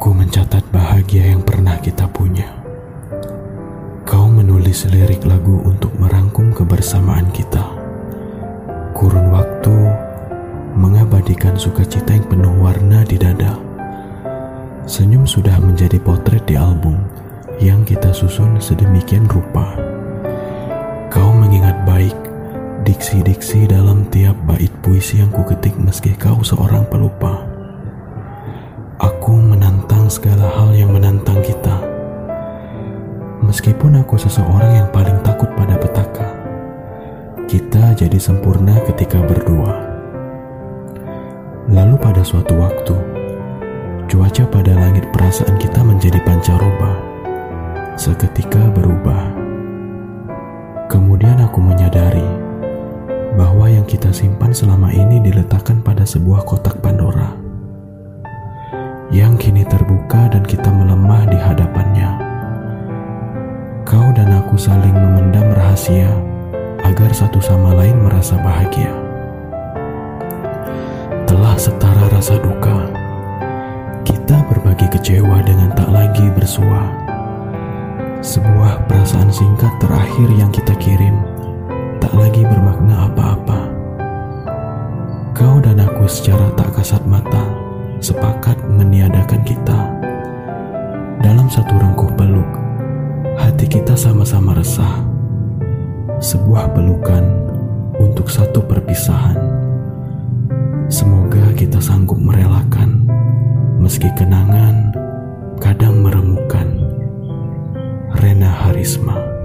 Aku mencatat bahagia yang pernah kita punya. Kau menulis lirik lagu untuk merangkum kebersamaan kita. Kurun waktu mengabadikan sukacita yang penuh warna di dada. Senyum sudah menjadi potret di album yang kita susun sedemikian rupa. Kau mengingat baik diksi-diksi dalam tiap bait puisi yang kuketik meski kau seorang pelupa. Segala hal yang menantang kita. Meskipun aku seseorang yang paling takut pada petaka, kita jadi sempurna ketika berdua. Lalu pada suatu waktu, cuaca pada langit perasaan kita menjadi pancaroba, seketika berubah. Kemudian aku menyadari bahwa yang kita simpan selama ini diletakkan pada sebuah kotak Pandora kini terbuka dan kita melemah di hadapannya. Kau dan aku saling memendam rahasia agar satu sama lain merasa bahagia. Telah setara rasa duka, kita berbagi kecewa dengan tak lagi bersua. Sebuah perasaan singkat terakhir yang kita kirim tak lagi bermakna apa-apa. Kau dan aku secara tak kasat mata sepakat meniadakan kita. Dalam satu rengkuh peluk, hati kita sama-sama resah. Sebuah pelukan untuk satu perpisahan. Semoga kita sanggup merelakan, meski kenangan kadang meremukan. Rena Harisma